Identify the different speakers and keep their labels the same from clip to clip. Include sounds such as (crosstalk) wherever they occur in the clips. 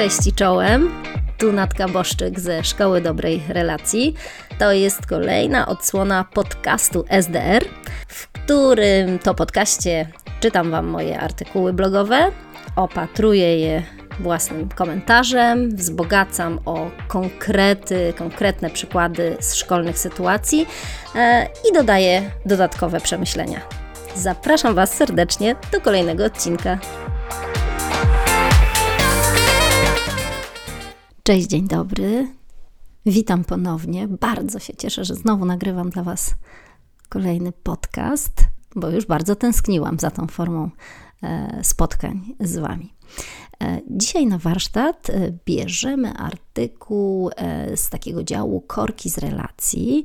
Speaker 1: Cześć i czołem. Tu Natka Boszczyk ze Szkoły Dobrej Relacji. To jest kolejna odsłona podcastu SDR, w którym to podcaście czytam Wam moje artykuły blogowe, opatruję je własnym komentarzem, wzbogacam o konkrety, konkretne przykłady z szkolnych sytuacji e, i dodaję dodatkowe przemyślenia. Zapraszam Was serdecznie do kolejnego odcinka. Cześć, dzień dobry. Witam ponownie. Bardzo się cieszę, że znowu nagrywam dla Was kolejny podcast, bo już bardzo tęskniłam za tą formą e, spotkań z Wami. E, dzisiaj na warsztat e, bierzemy artykuł z takiego działu korki z relacji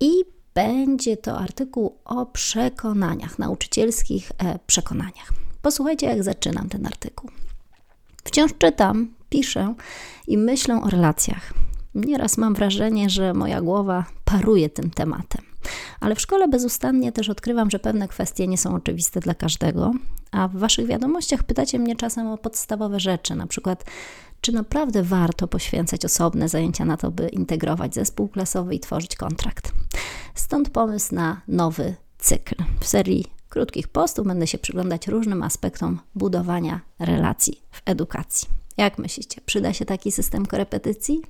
Speaker 1: i będzie to artykuł o przekonaniach, nauczycielskich przekonaniach. Posłuchajcie, jak zaczynam ten artykuł. Wciąż czytam, piszę i myślę o relacjach. Nieraz mam wrażenie, że moja głowa paruje tym tematem. Ale w szkole bezustannie też odkrywam, że pewne kwestie nie są oczywiste dla każdego, a w Waszych wiadomościach pytacie mnie czasem o podstawowe rzeczy, na przykład czy naprawdę warto poświęcać osobne zajęcia na to, by integrować zespół klasowy i tworzyć kontrakt. Stąd pomysł na nowy cykl. W serii krótkich postów będę się przyglądać różnym aspektom budowania relacji w edukacji. Jak myślicie, przyda się taki system korepetycji?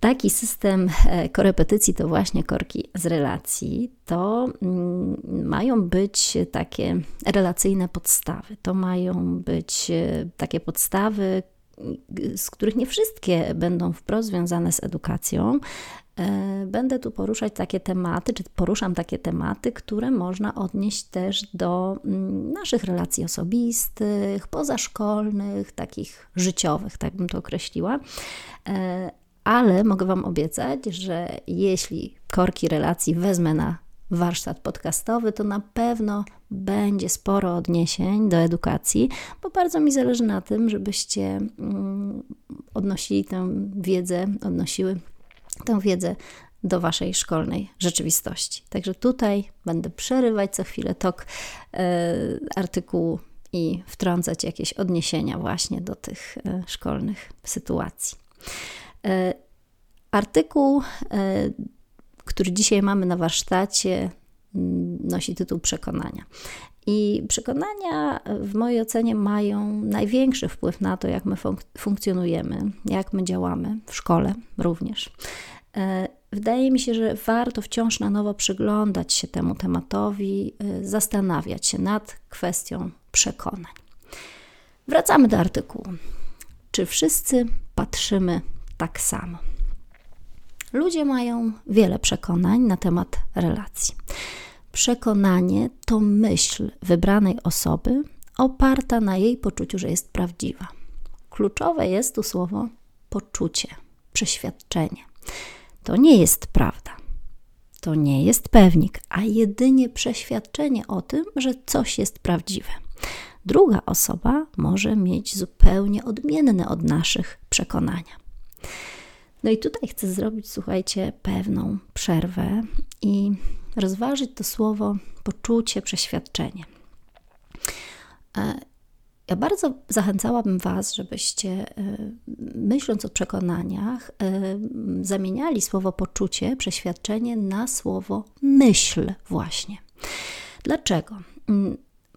Speaker 1: Taki system e, korepetycji to właśnie korki z relacji. To mm, mają być takie relacyjne podstawy. To mają być e, takie podstawy, z których nie wszystkie będą wprost związane z edukacją, będę tu poruszać takie tematy, czy poruszam takie tematy, które można odnieść też do mm, naszych relacji osobistych, pozaszkolnych, takich życiowych, tak bym to określiła. E, ale mogę Wam obiecać, że jeśli korki relacji wezmę na warsztat podcastowy, to na pewno będzie sporo odniesień do edukacji, bo bardzo mi zależy na tym, żebyście mm, odnosili tę wiedzę, odnosiły tę wiedzę do Waszej szkolnej rzeczywistości. Także tutaj będę przerywać co chwilę tok e, artykułu i wtrącać jakieś odniesienia właśnie do tych e, szkolnych sytuacji. E, artykuł, który dzisiaj mamy na warsztacie, nosi tytuł Przekonania. I przekonania w mojej ocenie mają największy wpływ na to, jak my funk funkcjonujemy, jak my działamy w szkole również. E, wydaje mi się, że warto wciąż na nowo przyglądać się temu tematowi, e, zastanawiać się nad kwestią przekonań. Wracamy do artykułu. Czy wszyscy patrzymy tak samo? Ludzie mają wiele przekonań na temat relacji. Przekonanie to myśl wybranej osoby oparta na jej poczuciu, że jest prawdziwa. Kluczowe jest tu słowo poczucie, przeświadczenie. To nie jest prawda. To nie jest pewnik, a jedynie przeświadczenie o tym, że coś jest prawdziwe. Druga osoba może mieć zupełnie odmienne od naszych przekonania. No i tutaj chcę zrobić, słuchajcie, pewną przerwę i rozważyć to słowo poczucie, przeświadczenie. Ja bardzo zachęcałabym Was, żebyście e, myśląc o przekonaniach, e, zamieniali słowo poczucie, przeświadczenie na słowo myśl, właśnie. Dlaczego?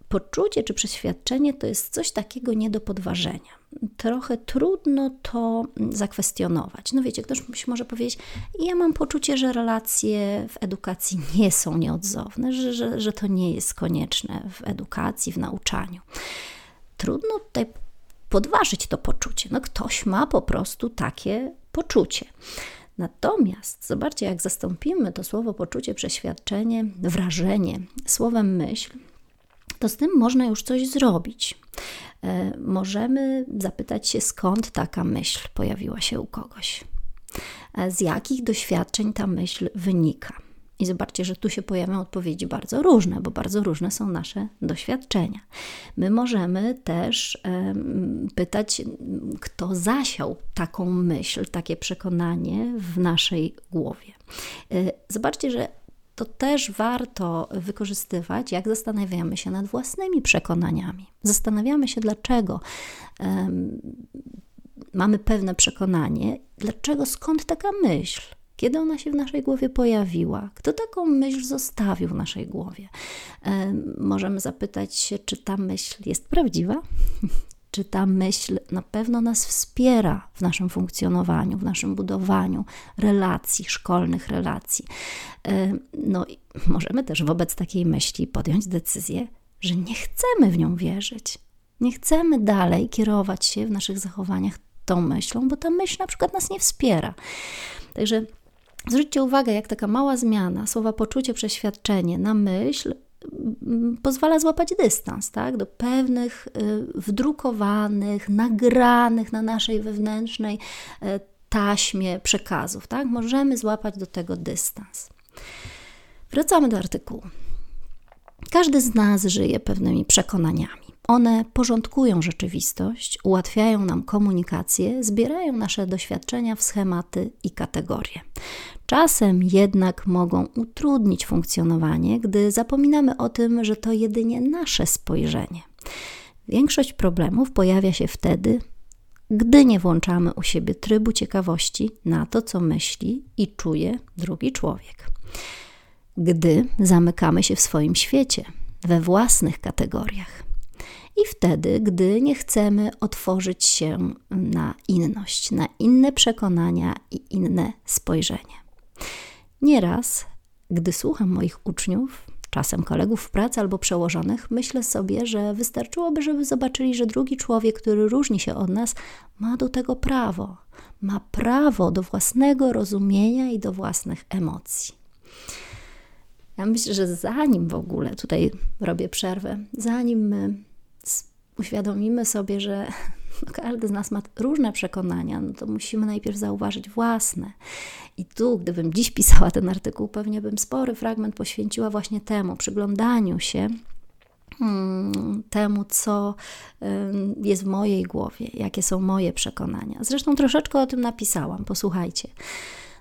Speaker 1: Poczucie czy przeświadczenie to jest coś takiego nie do podważenia. Trochę trudno to zakwestionować. No wiecie, ktoś może powiedzieć, ja mam poczucie, że relacje w edukacji (laughs) nie są nieodzowne, że, że, że to nie jest konieczne w edukacji, w nauczaniu. Trudno tutaj podważyć to poczucie. No ktoś ma po prostu takie poczucie. Natomiast zobaczcie, jak zastąpimy to słowo poczucie, przeświadczenie, wrażenie słowem myśl, to z tym można już coś zrobić. E, możemy zapytać się, skąd taka myśl pojawiła się u kogoś, e, z jakich doświadczeń ta myśl wynika. I zobaczcie, że tu się pojawią odpowiedzi bardzo różne, bo bardzo różne są nasze doświadczenia. My możemy też pytać, kto zasiał taką myśl, takie przekonanie w naszej głowie. E, zobaczcie, że to też warto wykorzystywać, jak zastanawiamy się nad własnymi przekonaniami. Zastanawiamy się, dlaczego um, mamy pewne przekonanie, dlaczego, skąd taka myśl, kiedy ona się w naszej głowie pojawiła, kto taką myśl zostawił w naszej głowie. Um, możemy zapytać się, czy ta myśl jest prawdziwa, czy ta myśl na pewno nas wspiera w naszym funkcjonowaniu, w naszym budowaniu relacji, szkolnych relacji. E, no i możemy też wobec takiej myśli podjąć decyzję, że nie chcemy w nią wierzyć. Nie chcemy dalej kierować się w naszych zachowaniach tą myślą, bo ta myśl na przykład nas nie wspiera. Także zwróćcie uwagę, jak taka mała zmiana słowa poczucie, przeświadczenie na myśl pozwala złapać dystans tak, do pewnych y, wdrukowanych, nagranych na naszej wewnętrznej y, taśmie przekazów. Tak? Możemy złapać do tego dystans. Wracamy do artykułu. Każdy z nas żyje pewnymi przekonaniami. One porządkują rzeczywistość, ułatwiają nam komunikację, zbierają nasze doświadczenia w schematy i kategorie. Czasem jednak mogą utrudnić funkcjonowanie, gdy zapominamy o tym, że to jedynie nasze spojrzenie. Większość problemów pojawia się wtedy, gdy nie włączamy u siebie trybu ciekawości na to, co myśli i czuje drugi człowiek. Gdy zamykamy się w swoim świecie, we własnych kategoriach. I wtedy, gdy nie chcemy otworzyć się na inność, na inne przekonania i inne spojrzenie. Nieraz, gdy słucham moich uczniów, czasem kolegów w pracy albo przełożonych, myślę sobie, że wystarczyłoby, żeby zobaczyli, że drugi człowiek, który różni się od nas, ma do tego prawo. Ma prawo do własnego rozumienia i do własnych emocji. Ja myślę, że zanim w ogóle, tutaj robię przerwę, zanim my uświadomimy sobie, że każdy z nas ma różne przekonania, no to musimy najpierw zauważyć własne. I tu, gdybym dziś pisała ten artykuł, pewnie bym spory fragment poświęciła właśnie temu, przyglądaniu się hmm, temu, co jest w mojej głowie, jakie są moje przekonania. Zresztą troszeczkę o tym napisałam, posłuchajcie.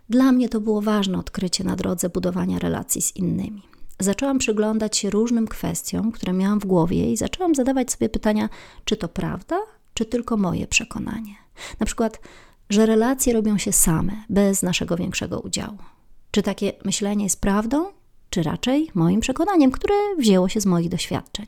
Speaker 1: Dla mnie to było ważne odkrycie na drodze budowania relacji z innymi zaczęłam przyglądać się różnym kwestiom, które miałam w głowie i zaczęłam zadawać sobie pytania, czy to prawda, czy tylko moje przekonanie. Na przykład, że relacje robią się same, bez naszego większego udziału. Czy takie myślenie jest prawdą, czy raczej moim przekonaniem, które wzięło się z moich doświadczeń?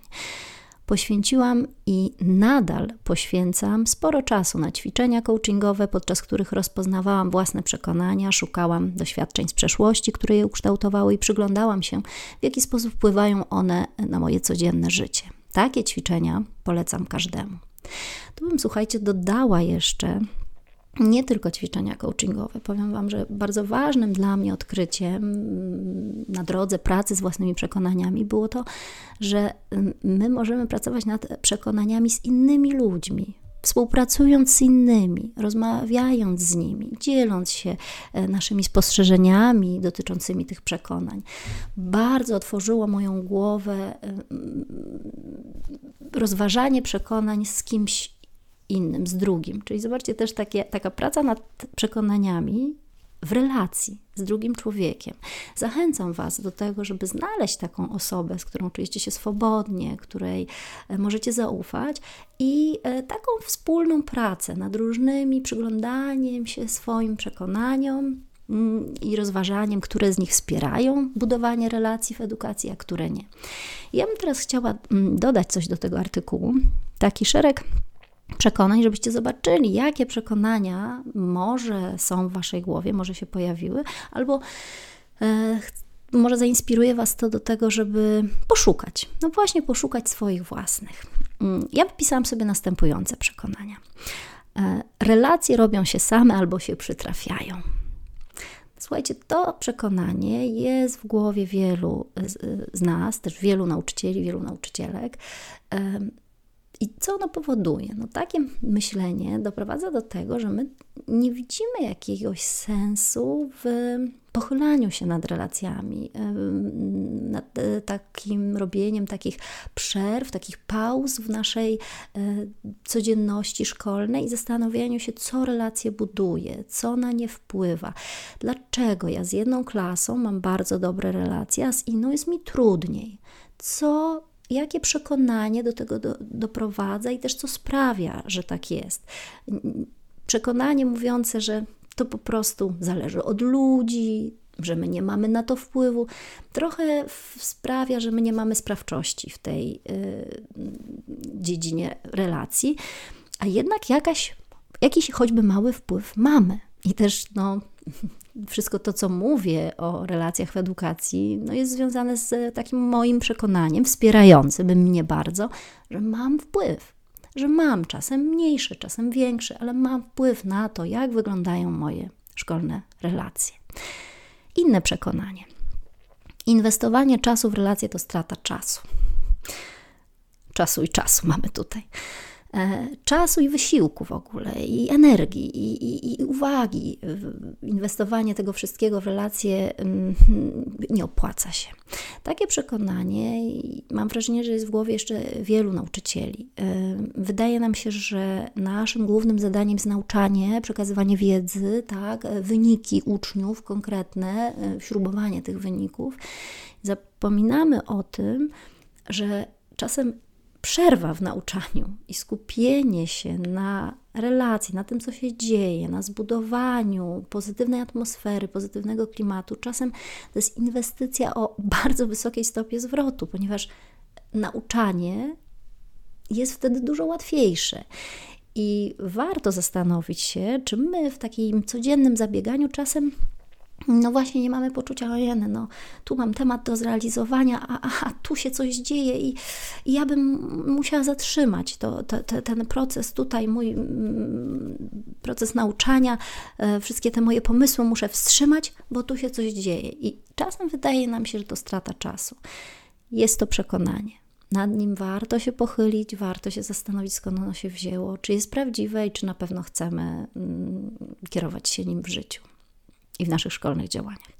Speaker 1: Poświęciłam i nadal poświęcam sporo czasu na ćwiczenia coachingowe, podczas których rozpoznawałam własne przekonania, szukałam doświadczeń z przeszłości, które je ukształtowały i przyglądałam się, w jaki sposób wpływają one na moje codzienne życie. Takie ćwiczenia polecam każdemu. Tu bym, słuchajcie, dodała jeszcze nie tylko ćwiczenia coachingowe. Powiem Wam, że bardzo ważnym dla mnie odkryciem na drodze pracy z własnymi przekonaniami było to, że my możemy pracować nad przekonaniami z innymi ludźmi, współpracując z innymi, rozmawiając z nimi, dzieląc się e, naszymi spostrzeżeniami dotyczącymi tych przekonań. Bardzo otworzyło moją głowę rozważanie przekonań z kimś innym, z drugim. Czyli zobaczcie też takie, taka praca nad przekonaniami w relacji z drugim człowiekiem. Zachęcam Was do tego, żeby znaleźć taką osobę, z którą czujecie się swobodnie, której e, możecie zaufać i e, taką wspólną pracę nad różnymi przyglądaniem się swoim przekonaniom mm, i rozważaniem, które z nich wspierają budowanie relacji w edukacji, a które nie. Ja bym teraz chciała mm, dodać coś do tego artykułu. Taki szereg przekonań, żebyście zobaczyli, jakie przekonania może są w waszej głowie, może się pojawiły, albo e, może zainspiruje was to do tego, żeby poszukać, no właśnie poszukać swoich własnych. Mm, ja wypisałam sobie następujące przekonania. E, relacje robią się same albo się przytrafiają. Słuchajcie, to przekonanie jest w głowie wielu z, z nas, też wielu nauczycieli, wielu nauczycielek. I co ono powoduje? No takie myślenie doprowadza do tego, że my nie widzimy jakiegoś sensu w pochylaniu się nad relacjami, nad e, takim robieniem takich przerw, takich pauz w naszej e, codzienności szkolnej i zastanawianiu się, co relacje buduje, co na nie wpływa. Dlaczego ja z jedną klasą mam bardzo dobre relacje, a z inną jest mi trudniej? Co jakie przekonanie do tego do, doprowadza i też co sprawia, że tak jest. Przekonanie mówiące, że to po prostu zależy od ludzi, że my nie mamy na to wpływu, trochę sprawia, że my nie mamy sprawczości w tej y, dziedzinie relacji, a jednak jakaś, jakiś choćby mały wpływ mamy. I też no, wszystko to, co mówię o relacjach w edukacji, no jest związane z takim moim przekonaniem, wspierającym mnie bardzo, że mam wpływ, że mam czasem mniejszy, czasem większy, ale mam wpływ na to, jak wyglądają moje szkolne relacje. Inne przekonanie. Inwestowanie czasu w relacje to strata czasu. Czasu i czasu mamy tutaj. E, czasu i wysiłku w ogóle, i energii, i, i, i, uwagi. Inwestowanie tego wszystkiego w relacje mm, nie opłaca się. Takie przekonanie, mam wrażenie, że jest w głowie jeszcze wielu nauczycieli. E, wydaje nam się, że naszym głównym zadaniem jest nauczanie, przekazywanie wiedzy, tak, wyniki uczniów konkretne, e, śrubowanie tych wyników. Zapominamy o tym, że czasem przerwa w nauczaniu i skupienie się na relacji, na tym, co się dzieje, na zbudowaniu pozytywnej atmosfery, pozytywnego klimatu, czasem to jest inwestycja o bardzo wysokiej stopie zwrotu, ponieważ nauczanie jest wtedy dużo łatwiejsze. I warto zastanowić się, czy my w takim codziennym zabieganiu czasem no właśnie nie mamy poczucia, ojeny, no tu mam temat do zrealizowania, a, a, a tu się coś dzieje i, i ja bym musiała zatrzymać to, to, to, ten proces tutaj, mój mm, proces nauczania, e, wszystkie te moje pomysły muszę wstrzymać, bo tu się coś dzieje. I czasem wydaje nam się, że to strata czasu. Jest to przekonanie. Nad nim warto się pochylić, warto się zastanowić, skąd ono się wzięło, czy jest prawdziwe i czy na pewno chcemy mm, kierować się nim w życiu i w naszych szkolnych działaniach.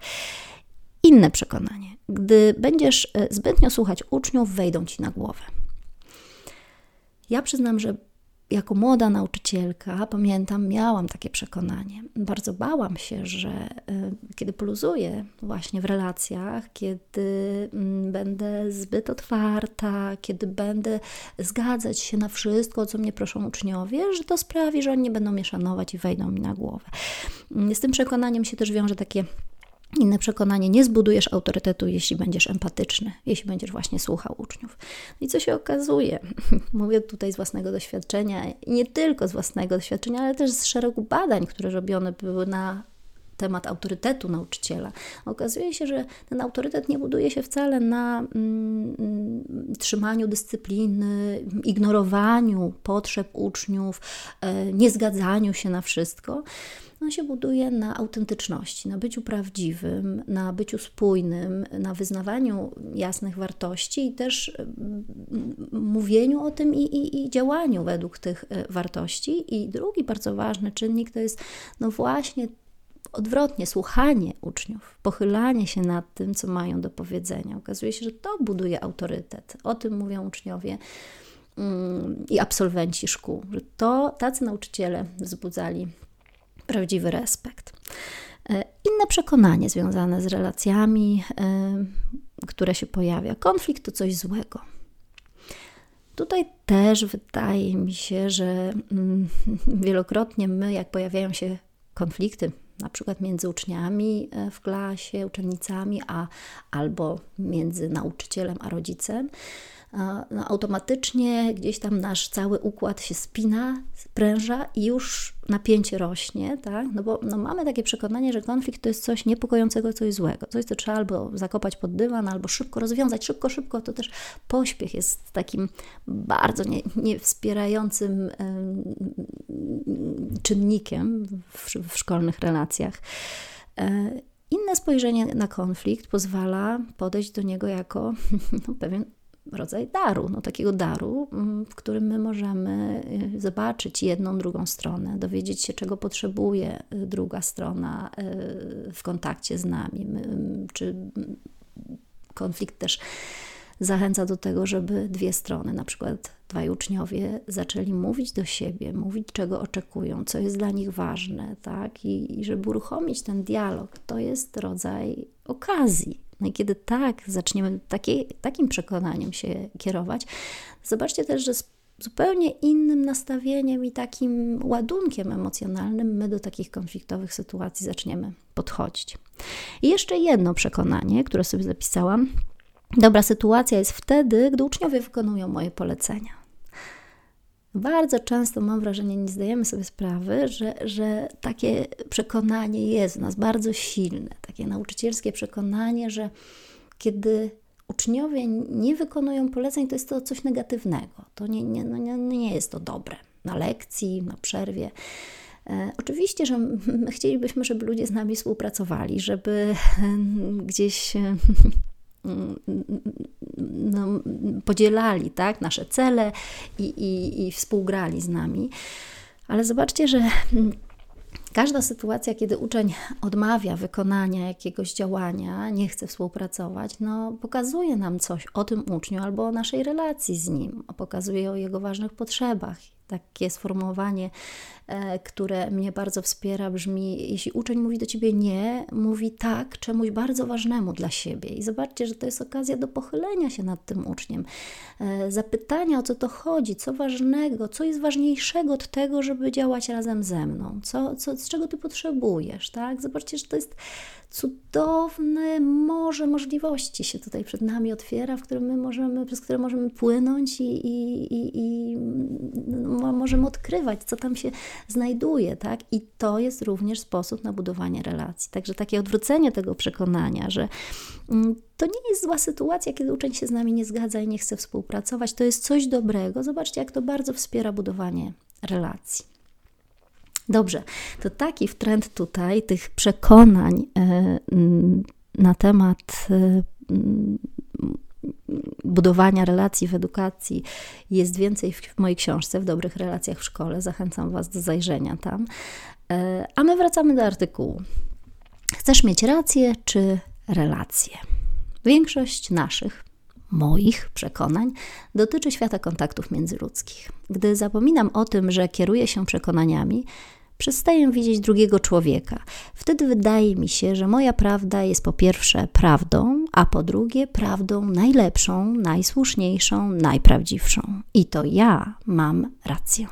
Speaker 1: Inne przekonanie. Gdy będziesz e, zbytnio słuchać uczniów, wejdą ci na głowę. Ja przyznam, że jako młoda nauczycielka, pamiętam, miałam takie przekonanie. Bardzo bałam się, że e, kiedy poluzuję właśnie w relacjach, kiedy mm, będę zbyt otwarta, kiedy będę zgadzać się na wszystko, co mnie proszą uczniowie, że to sprawi, że oni nie będą mnie szanować i wejdą mi na głowę. Mm, z tym przekonaniem się też wiąże takie inne przekonanie, nie zbudujesz autorytetu, jeśli będziesz empatyczny, jeśli będziesz właśnie słuchał uczniów. I co się okazuje? (laughs) Mówię tutaj z własnego doświadczenia nie tylko z własnego doświadczenia, ale też z szeregu badań, które robione były na temat autorytetu nauczyciela. Okazuje się, że ten autorytet nie buduje się wcale na mm, mm trzymaniu dyscypliny, ignorowaniu potrzeb uczniów, e, niezgadzaniu się na wszystko on się buduje na autentyczności, na byciu prawdziwym, na byciu spójnym, na wyznawaniu jasnych wartości i też mm, mówieniu o tym i, i, i działaniu według tych e, wartości. I drugi bardzo ważny czynnik to jest no właśnie odwrotnie, słuchanie uczniów, pochylanie się nad tym, co mają do powiedzenia. Okazuje się, że to buduje autorytet. O tym mówią uczniowie mm, i absolwenci szkół, że to tacy nauczyciele wzbudzali prawdziwy respekt. E, inne przekonanie związane z relacjami, e, które się pojawia. Konflikt to coś złego. Tutaj też wydaje mi się, że mm, (laughs) wielokrotnie my, jak pojawiają się konflikty, na przykład między uczniami e, w klasie, uczennicami, a albo między nauczycielem a rodzicem, no, automatycznie gdzieś tam nasz cały układ się spina, spręża i już napięcie rośnie, tak? No bo no mamy takie przekonanie, że konflikt to jest coś niepokojącego, coś złego, coś, co trzeba albo zakopać pod dywan, albo szybko rozwiązać, szybko, szybko, to też pośpiech jest takim bardzo nie, niewspierającym czynnikiem w, w szkolnych relacjach. E, inne spojrzenie na konflikt pozwala podejść do niego jako (laughs) no, pewien rodzaj daru, no takiego daru, mm, w którym my możemy y, zobaczyć jedną, drugą stronę, dowiedzieć się, czego potrzebuje y, druga strona y, w kontakcie z nami, czy konflikt też zachęca do tego, żeby dwie strony, na przykład dwaj uczniowie, zaczęli mówić do siebie, mówić, czego oczekują, co jest dla nich ważne, tak? I, i żeby uruchomić ten dialog, to jest rodzaj okazji. No i kiedy tak zaczniemy takim przekonaniem się kierować, zobaczcie też, że z zupełnie innym nastawieniem i takim ładunkiem emocjonalnym my do takich konfliktowych sytuacji zaczniemy podchodzić. I jeszcze jedno przekonanie, które sobie zapisałam, Dobra sytuacja jest wtedy, gdy uczniowie wykonują moje polecenia. Bardzo często mam wrażenie, nie zdajemy sobie sprawy, że, że takie przekonanie jest w nas bardzo silne, takie nauczycielskie przekonanie, że kiedy uczniowie nie wykonują poleceń, to jest to coś negatywnego. To nie, nie, no nie, nie jest to dobre na lekcji, na przerwie. E, oczywiście, że my chcielibyśmy, żeby ludzie z nami współpracowali, żeby gdzieś no, podzielali tak, nasze cele i, i, i współgrali z nami. Ale zobaczcie, że Każda sytuacja, kiedy uczeń odmawia wykonania jakiegoś działania, nie chce współpracować, no, pokazuje nam coś o tym uczniu albo o naszej relacji z nim, pokazuje o jego ważnych potrzebach. Takie sformułowanie E, które mnie bardzo wspiera, brzmi: Jeśli uczeń mówi do ciebie nie, mówi tak czemuś bardzo ważnemu dla siebie. I zobaczcie, że to jest okazja do pochylenia się nad tym uczniem, e, zapytania o co to chodzi, co ważnego, co jest ważniejszego od tego, żeby działać razem ze mną, co, co, z czego ty potrzebujesz. Tak? Zobaczcie, że to jest cudowne morze możliwości się tutaj przed nami otwiera, w którym my możemy, przez które możemy płynąć i, i, i, i no, możemy odkrywać, co tam się znajduje, tak? I to jest również sposób na budowanie relacji. Także takie odwrócenie tego przekonania, że mm, to nie jest zła sytuacja, kiedy uczeń się z nami nie zgadza i nie chce współpracować, to jest coś dobrego. Zobaczcie, jak to bardzo wspiera budowanie relacji. Dobrze, to taki trend tutaj tych przekonań e, na temat e, budowania relacji w edukacji jest więcej w mojej książce, w dobrych relacjach w szkole. Zachęcam Was do zajrzenia tam. E, a my wracamy do artykułu. Chcesz mieć rację czy relacje? Większość naszych, moich przekonań dotyczy świata kontaktów międzyludzkich. Gdy zapominam o tym, że kieruję się przekonaniami, przestaję widzieć drugiego człowieka. Wtedy wydaje mi się, że moja prawda jest po pierwsze prawdą, a po drugie prawdą najlepszą, najsłuszniejszą, najprawdziwszą. I to ja mam rację.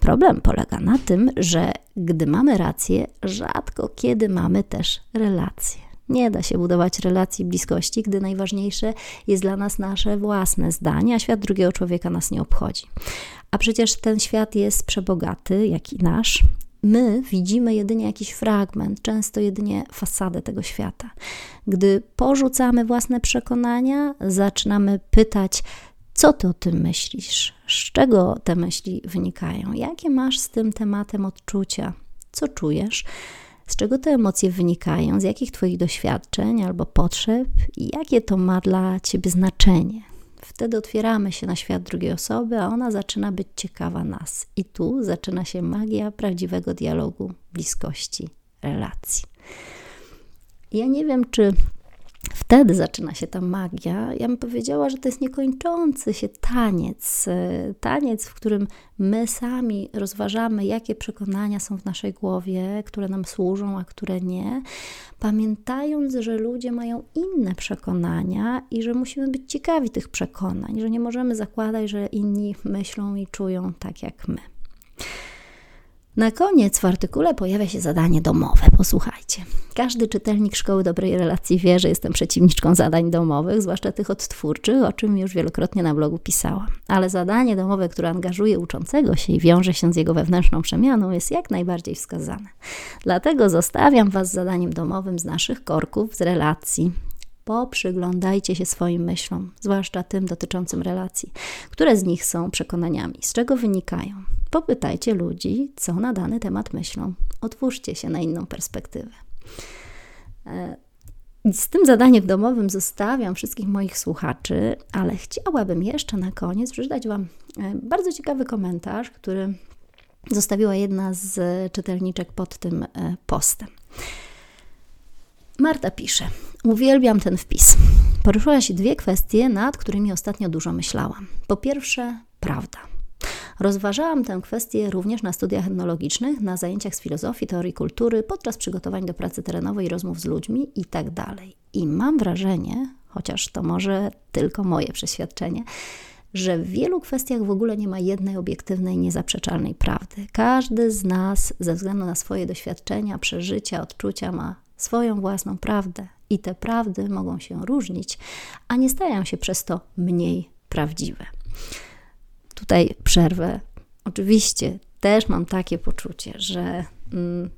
Speaker 1: Problem polega na tym, że gdy mamy rację, rzadko kiedy mamy też relacje. Nie da się budować relacji bliskości, gdy najważniejsze jest dla nas nasze własne zdanie, a świat drugiego człowieka nas nie obchodzi. A przecież ten świat jest przebogaty, jak i nasz, my widzimy jedynie jakiś fragment, często jedynie fasadę tego świata. Gdy porzucamy własne przekonania, zaczynamy pytać, co ty o tym myślisz? Z czego te myśli wynikają? Jakie masz z tym tematem odczucia? Co czujesz? Z czego te emocje wynikają? Z jakich Twoich doświadczeń albo potrzeb? I jakie to ma dla Ciebie znaczenie? Wtedy otwieramy się na świat drugiej osoby, a ona zaczyna być ciekawa nas. I tu zaczyna się magia prawdziwego dialogu, bliskości, relacji. Ja nie wiem, czy Wtedy zaczyna się ta magia. Ja bym powiedziała, że to jest niekończący się taniec. E, taniec, w którym my sami rozważamy, jakie przekonania są w naszej głowie, które nam służą, a które nie, pamiętając, że ludzie mają inne przekonania i że musimy być ciekawi tych przekonań, że nie możemy zakładać, że inni myślą i czują tak jak my. Na koniec w artykule pojawia się zadanie domowe. Posłuchajcie. Każdy czytelnik Szkoły Dobrej Relacji wie, że jestem przeciwniczką zadań domowych, zwłaszcza tych odtwórczych, o czym już wielokrotnie na blogu pisałam. Ale zadanie domowe, które angażuje uczącego się i wiąże się z jego wewnętrzną przemianą, jest jak najbardziej wskazane. Dlatego zostawiam Was z zadaniem domowym z naszych korków, z relacji, Poprzyglądajcie się swoim myślom, zwłaszcza tym dotyczącym relacji. Które z nich są przekonaniami? Z czego wynikają? Popytajcie ludzi, co na dany temat myślą. Otwórzcie się na inną perspektywę. E, z tym zadaniem domowym zostawiam wszystkich moich słuchaczy, ale chciałabym jeszcze na koniec przeczytać Wam e, bardzo ciekawy komentarz, który zostawiła jedna z czytelniczek pod tym e, postem. Marta pisze: Uwielbiam ten wpis. Poruszyła się dwie kwestie, nad którymi ostatnio dużo myślałam. Po pierwsze, prawda. Rozważałam tę kwestię również na studiach etnologicznych, na zajęciach z filozofii, teorii kultury, podczas przygotowań do pracy terenowej, rozmów z ludźmi itd. Tak I mam wrażenie, chociaż to może tylko moje przeświadczenie, że w wielu kwestiach w ogóle nie ma jednej obiektywnej, niezaprzeczalnej prawdy. Każdy z nas, ze względu na swoje doświadczenia, przeżycia, odczucia, ma swoją własną prawdę i te prawdy mogą się różnić, a nie stają się przez to mniej prawdziwe. Tutaj przerwę. Oczywiście też mam takie poczucie, że mm,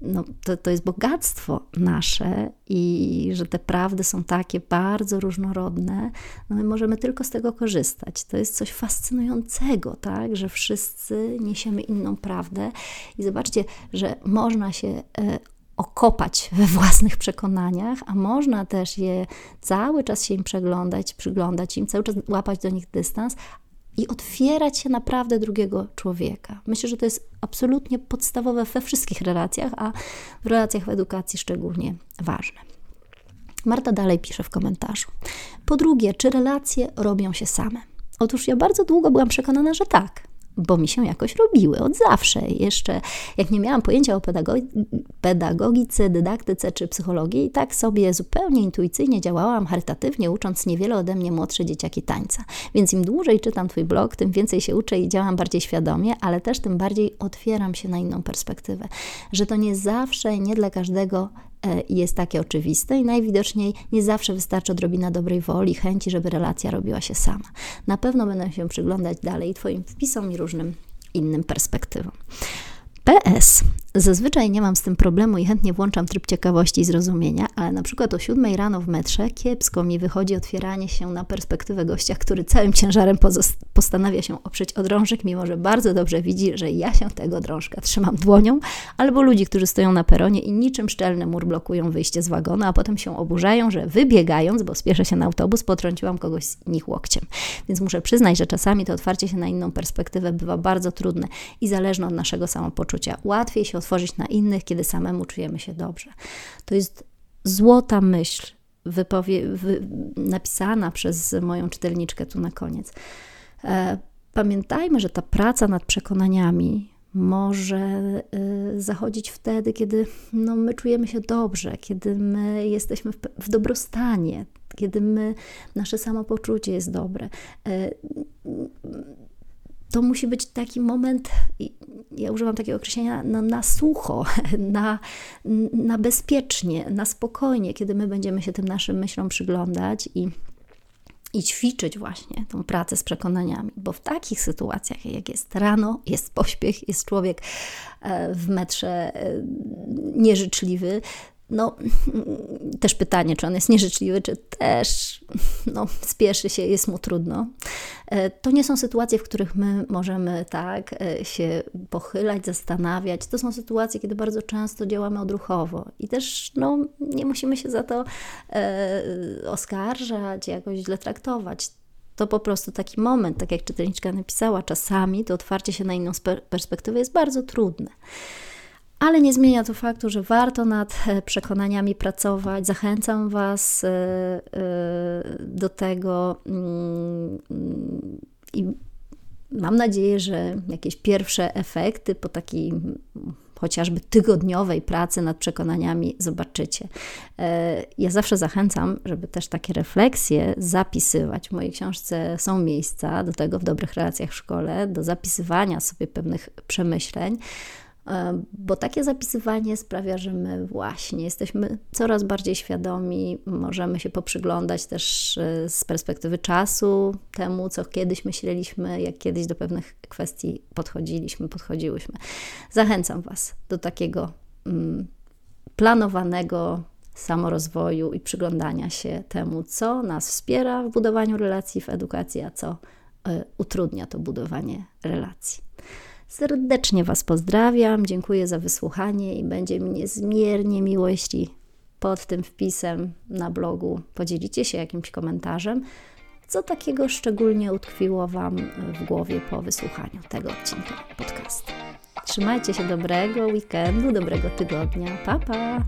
Speaker 1: no, to, to jest bogactwo nasze i że te prawdy są takie bardzo różnorodne, no my możemy tylko z tego korzystać. To jest coś fascynującego, tak, że wszyscy niesiemy inną prawdę i zobaczcie, że można się e, okopać we własnych przekonaniach, a można też je cały czas się im przeglądać, przyglądać im, cały czas łapać do nich dystans, i otwierać się naprawdę drugiego człowieka. Myślę, że to jest absolutnie podstawowe we wszystkich relacjach, a w relacjach w edukacji szczególnie ważne. Marta dalej pisze w komentarzu. Po drugie, czy relacje robią się same? Otóż ja bardzo długo byłam przekonana, że tak bo mi się jakoś robiły od zawsze. Jeszcze jak nie miałam pojęcia o pedagogice, dydaktyce czy psychologii, tak sobie zupełnie intuicyjnie działałam, charytatywnie, ucząc niewiele ode mnie młodsze dzieciaki tańca. Więc im dłużej czytam Twój blog, tym więcej się uczę i działam bardziej świadomie, ale też tym bardziej otwieram się na inną perspektywę. Że to nie zawsze, nie dla każdego jest takie oczywiste i najwidoczniej nie zawsze wystarczy odrobina dobrej woli, chęci, żeby relacja robiła się sama. Na pewno będę się przyglądać dalej Twoim wpisom i różnym innym perspektywom. PS. Zazwyczaj nie mam z tym problemu i chętnie włączam tryb ciekawości i zrozumienia, ale na przykład o 7 rano w metrze kiepsko mi wychodzi otwieranie się na perspektywę gościa, który całym ciężarem postanawia się oprzeć o drążek, mimo że bardzo dobrze widzi, że ja się tego drążka trzymam dłonią, albo ludzi, którzy stoją na peronie i niczym szczelny mur blokują wyjście z wagonu, a potem się oburzają, że wybiegając, bo spieszę się na autobus, potrąciłam kogoś z nich łokciem. Więc muszę przyznać, że czasami to otwarcie się na inną perspektywę bywa bardzo trudne i zależne od naszego samopoczucia. Łatwiej się otworzyć na innych, kiedy samemu czujemy się dobrze. To jest złota myśl, wypowie, wy, napisana przez moją czytelniczkę tu na koniec. E, pamiętajmy, że ta praca nad przekonaniami może y, zachodzić wtedy, kiedy no, my czujemy się dobrze, kiedy my jesteśmy w, w dobrostanie, kiedy my, nasze samopoczucie jest dobre. E, to musi być taki moment, ja używam takiego określenia, na, na sucho, (laughs) na, na bezpiecznie, na spokojnie, kiedy my będziemy się tym naszym myślom przyglądać i, i ćwiczyć właśnie tą pracę z przekonaniami, bo w takich sytuacjach, jak jest rano, jest pośpiech, jest człowiek e, w metrze e, nieżyczliwy, no, (laughs) też pytanie, czy on jest nieżyczliwy, czy też (laughs) no, spieszy się, jest mu trudno. E, to nie są sytuacje, w których my możemy tak e, się pochylać, zastanawiać. To są sytuacje, kiedy bardzo często działamy odruchowo i też no, nie musimy się za to e, oskarżać, jakoś źle traktować. To po prostu taki moment, tak jak czytelniczka napisała, czasami to otwarcie się na inną perspektywę jest bardzo trudne ale nie zmienia to faktu, że warto nad e, przekonaniami pracować. Zachęcam Was e, e, do tego mm, i mam nadzieję, że jakieś pierwsze efekty po takiej chociażby tygodniowej pracy nad przekonaniami zobaczycie. Ja zawsze zachęcam, żeby też takie refleksje zapisywać. W mojej książce są miejsca do tego w dobrych relacjach w szkole, do zapisywania sobie pewnych przemyśleń. E, bo takie zapisywanie sprawia, że my właśnie jesteśmy coraz bardziej świadomi, możemy się poprzyglądać też e, z perspektywy czasu temu, co kiedyś myśleliśmy, jak kiedyś do pewnych kwestii podchodziliśmy, podchodziłyśmy. Zachęcam Was do takiego mm, planowanego samorozwoju i przyglądania się temu, co nas wspiera w budowaniu relacji w edukacji, a co e, utrudnia to budowanie relacji. Serdecznie Was pozdrawiam, dziękuję za wysłuchanie i będzie mi niezmiernie miło, jeśli pod tym wpisem na blogu podzielicie się jakimś komentarzem, co takiego szczególnie utkwiło Wam w głowie po wysłuchaniu tego odcinka podcastu. Trzymajcie się dobrego weekendu, dobrego tygodnia. Pa, pa!